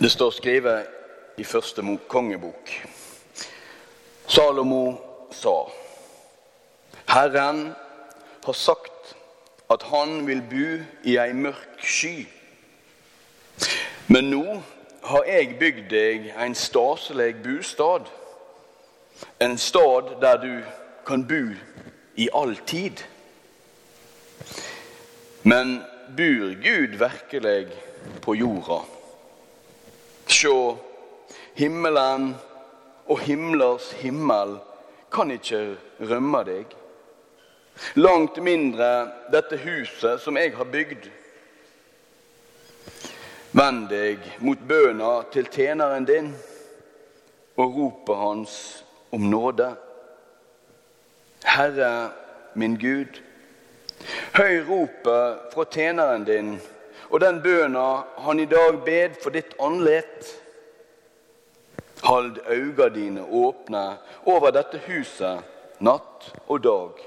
Det står skrevet i første kongebok. Salomo sa, Herren har sagt at han vil bo i ei mørk sky. Men nå har jeg bygd deg en staselig bostad, en stad der du kan bo i all tid. Men bor Gud virkelig på jorda? Sjå, himmelen og himlers himmel kan ikke rømme deg. Langt mindre dette huset som jeg har bygd. Vend deg mot bøna til tjeneren din og ropet hans om nåde. Herre min Gud, høy ropet fra tjeneren din og den bøna han i dag bed for ditt andlet. Hold øynene dine åpne over dette huset natt og dag.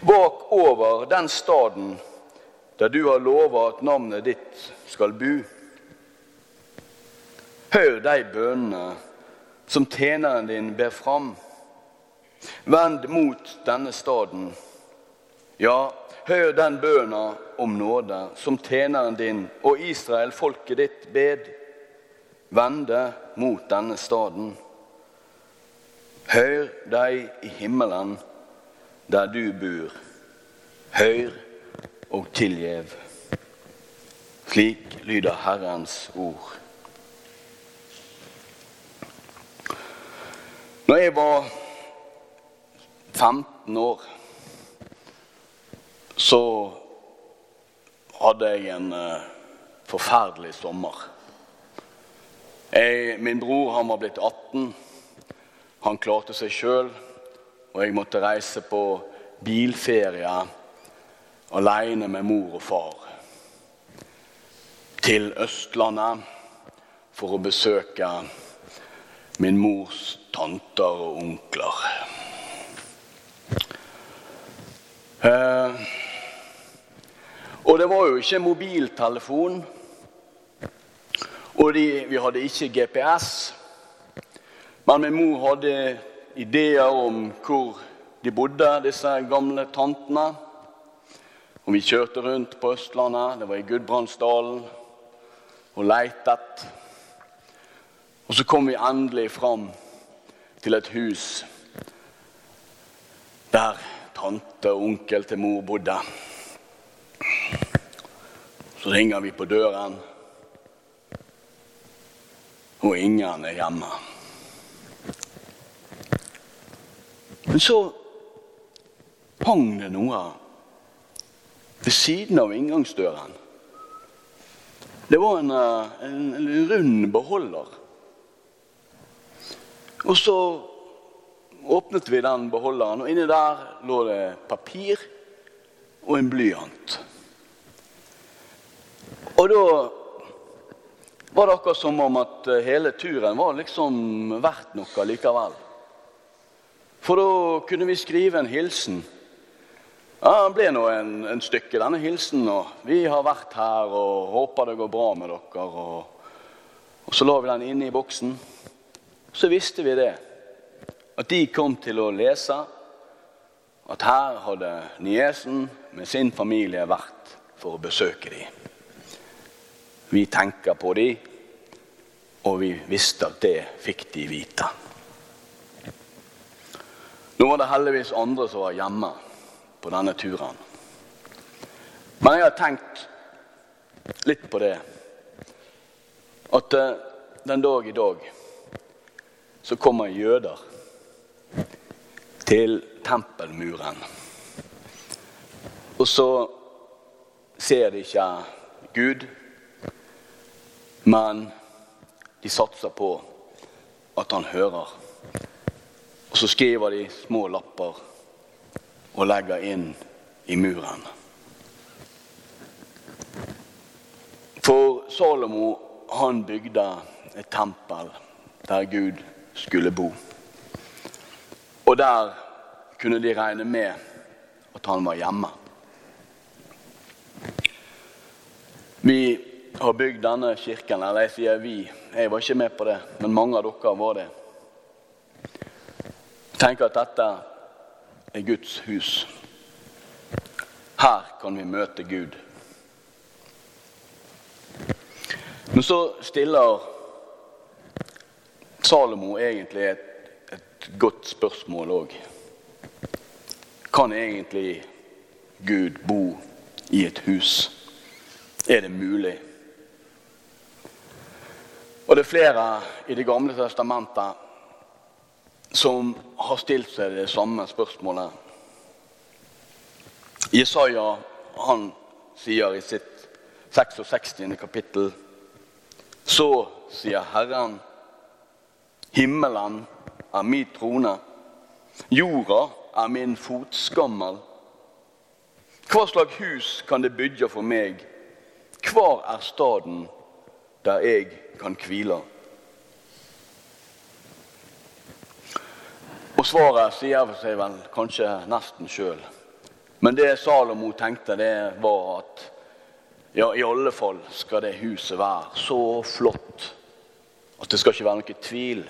Vak over den staden der du har lova at navnet ditt skal bu. Hør de bønnene som tjeneren din ber fram. Vend mot denne staden. Ja, hør den bønna om nåde som tjeneren din og Israel, folket ditt, bed. Vende mot denne staden. Hør deg i himmelen, der du bor. Hør og tilgjev. Slik lyder Herrens ord. Når jeg var 15 år, så hadde jeg en eh, forferdelig sommer. Jeg, min bror han var blitt 18. Han klarte seg sjøl, og jeg måtte reise på bilferie alene med mor og far til Østlandet for å besøke min mors tanter og onkler. Eh, og det var jo ikke mobiltelefon, og de, vi hadde ikke GPS. Men min mor hadde ideer om hvor de bodde, disse gamle tantene. Og vi kjørte rundt på Østlandet, det var i Gudbrandsdalen, og leitet. Og så kom vi endelig fram til et hus der tante og onkel til mor bodde. Så ringer vi på døren, og ingen er hjemme. Men så hang det noe ved siden av inngangsdøren. Det var en, eh, en, en rund beholder. Og så åpnet vi den beholderen, og inni der lå det papir og en blyant. Og da var det akkurat som om at eh, hele turen var liksom verdt noe likevel. For da kunne vi skrive en hilsen. Ja, Det ble nå en, en stykke, denne hilsen. og Vi har vært her og håper det går bra med dere. Og, og så la vi den inne i boksen. Så visste vi det. At de kom til å lese at her hadde niesen med sin familie vært for å besøke dem. Vi tenker på dem, og vi visste at det fikk de vite. Nå var det heldigvis andre som var hjemme på denne turen. Men jeg har tenkt litt på det. At eh, den dag i dag så kommer jøder til tempelmuren. Og så ser de ikke Gud, men de satser på at han hører. Og så skriver de små lapper og legger inn i muren. For Salomo, han bygde et tempel der Gud skulle bo. Og der kunne de regne med at han var hjemme. Vi har bygd denne kirken, eller jeg sier vi, jeg var ikke med på det, men mange av dere var det. Tenker at dette er Guds hus. Her kan vi møte Gud. Men så stiller Salomo egentlig et, et godt spørsmål òg. Kan egentlig Gud bo i et hus? Er det mulig? Og det er flere i Det gamle testamentet som har stilt seg det samme spørsmålet. Jesaja han sier i sitt 66. kapittel Så sier Herren, himmelen er min trone, jorda er min fotskammel. Hva slags hus kan det bygge for meg? Hvor er staden der jeg kan hvile? Og svaret sier seg vel kanskje nesten sjøl. Men det Salomo tenkte, det var at ja, i alle fall skal det huset være så flott at det skal ikke være noe tvil.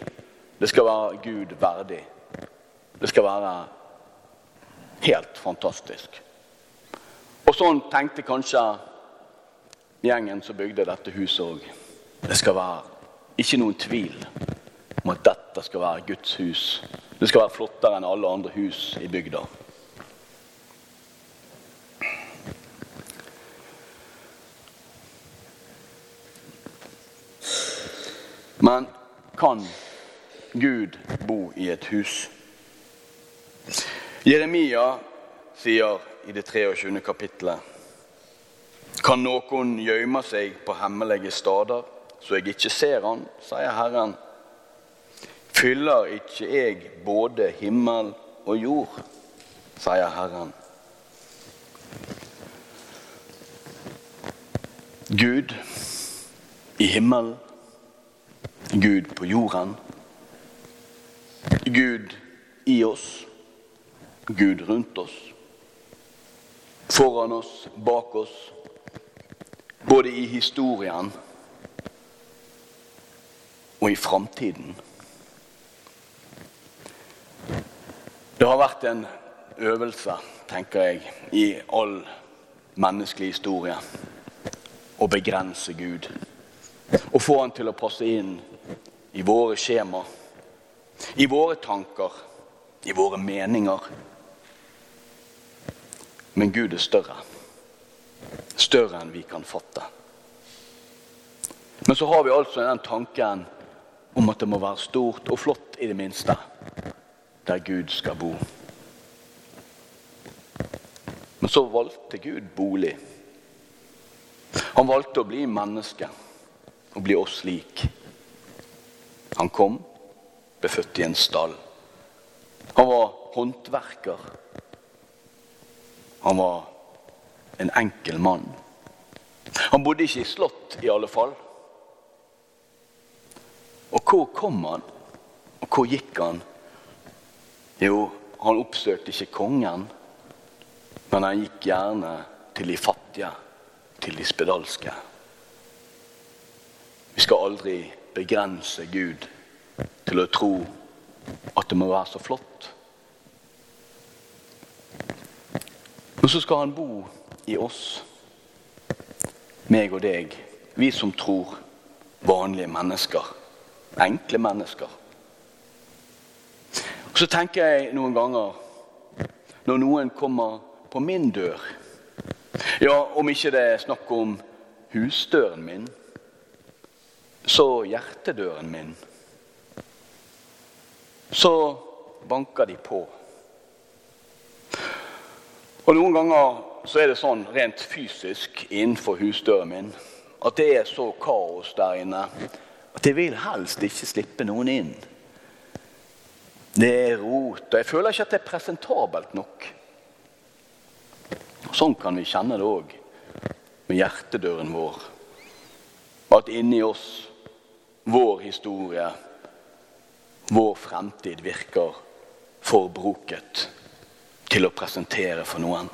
Det skal være Gud verdig. Det skal være helt fantastisk. Og sånn tenkte kanskje gjengen som bygde dette huset òg. Det skal være ikke noen tvil om at dette skal være Guds hus. Det skal være flottere enn alle andre hus i bygda. Men kan Gud bo i et hus? Jeremia sier i det 23. kapittelet kan noen gjøyme seg på hemmelige steder, så jeg ikke ser han, sier Herren. Fyller ikke jeg både himmel og jord, sier Herren. Gud i himmelen, Gud på jorden. Gud i oss, Gud rundt oss. Foran oss, bak oss både i historien og i framtiden. Det har vært en øvelse, tenker jeg, i all menneskelig historie å begrense Gud. Å få han til å passe inn i våre skjema, i våre tanker, i våre meninger. Men Gud er større større enn vi kan fatte. Men så har vi altså den tanken om at det må være stort og flott, i det minste, der Gud skal bo. Men så valgte Gud bolig. Han valgte å bli menneske og bli oss lik. Han kom, ble født i en stall. Han var håndverker. Han var en enkel mann. Han bodde ikke i slott, i alle fall. Og hvor kom han? Og hvor gikk han? Jo, han oppsøkte ikke kongen, men han gikk gjerne til de fattige, til de spedalske. Vi skal aldri begrense Gud til å tro at det må være så flott. Og så skal han bo i oss, meg og deg, vi som tror, vanlige mennesker, enkle mennesker. Og Så tenker jeg noen ganger, når noen kommer på min dør Ja, om ikke det er snakk om husdøren min, så hjertedøren min. Så banker de på. Og noen ganger så er det sånn rent fysisk innenfor husdøren min at det er så kaos der inne at jeg vil helst ikke slippe noen inn. Det er rot, og jeg føler ikke at det er presentabelt nok. Sånn kan vi kjenne det òg med hjertedøren vår. At inni oss, vår historie, vår fremtid virker forbruket til å presentere for noen.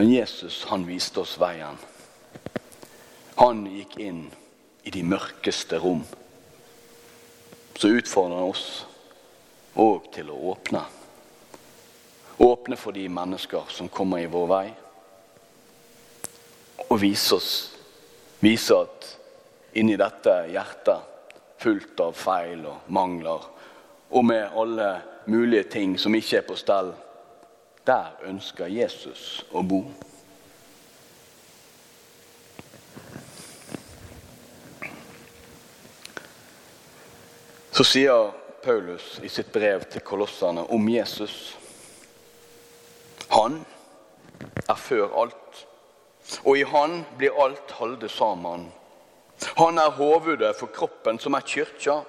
Men Jesus, han viste oss veien. Han gikk inn i de mørkeste rom. Så utfordrer han oss òg til å åpne. Åpne for de mennesker som kommer i vår vei. Og vise oss Vise at inni dette hjertet, fullt av feil og mangler, og med alle mulige ting som ikke er på stell, der ønsker Jesus å bo. Så sier Paulus i sitt brev til kolosserne om Jesus. Han er før alt, og i han blir alt holdt sammen. Han er hovedet for kroppen, som er kyrkja.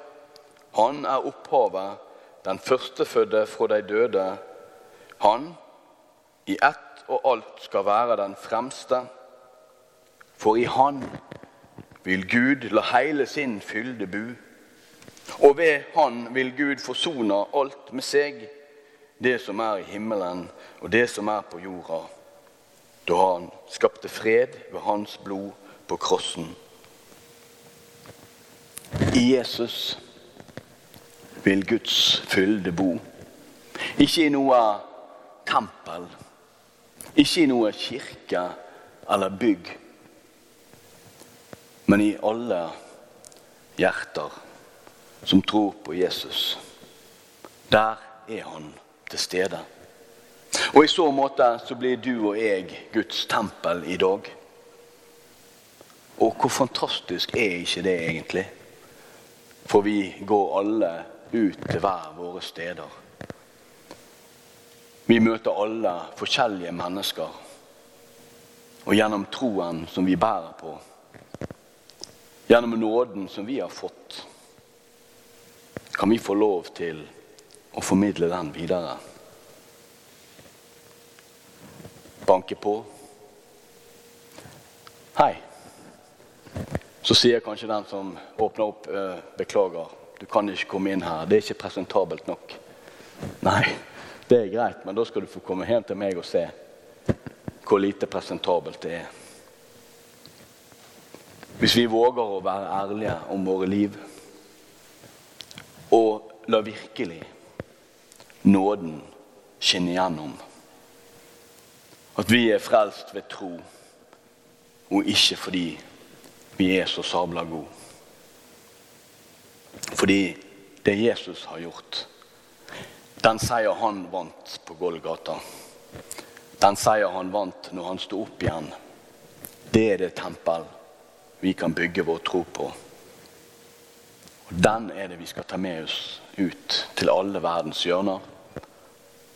Han er opphavet, den førstefødte fra de døde. Han i ett og alt skal være den fremste. For i Han vil Gud la hele sin fylde bu. Og ved Han vil Gud forsone alt med seg, det som er i himmelen og det som er på jorda, da Han skapte fred ved Hans blod på krossen. I Jesus vil Guds fylde bo. Ikke i noe tempel, ikke i noe kirke eller bygg, men i alle hjerter som tror på Jesus. Der er han til stede. Og i så måte så blir du og jeg Guds tempel i dag. Og hvor fantastisk er ikke det egentlig? For vi går alle ut til hver våre steder. Vi møter alle forskjellige mennesker. Og gjennom troen som vi bærer på, gjennom nåden som vi har fått, kan vi få lov til å formidle den videre. Banke på. Hei. Så sier kanskje den som åpner opp, «Øh, 'Beklager, du kan ikke komme inn her. Det er ikke presentabelt nok.' Nei, det er greit, men da skal du få komme hjem til meg og se hvor lite presentabelt det er. Hvis vi våger å være ærlige om våre liv og la virkelig nåden skinne igjennom. At vi er frelst ved tro, og ikke fordi vi er så sabla gode. Fordi det Jesus har gjort, den seier han vant på Golgata, den seier han vant når han sto opp igjen, det er det tempel vi kan bygge vår tro på. Og Den er det vi skal ta med oss ut til alle verdens hjørner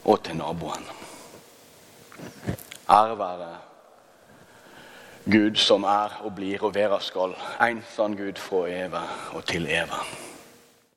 og til naboen. Ære være Gud som er og blir og være skal, en sann Gud fra evig og til evig.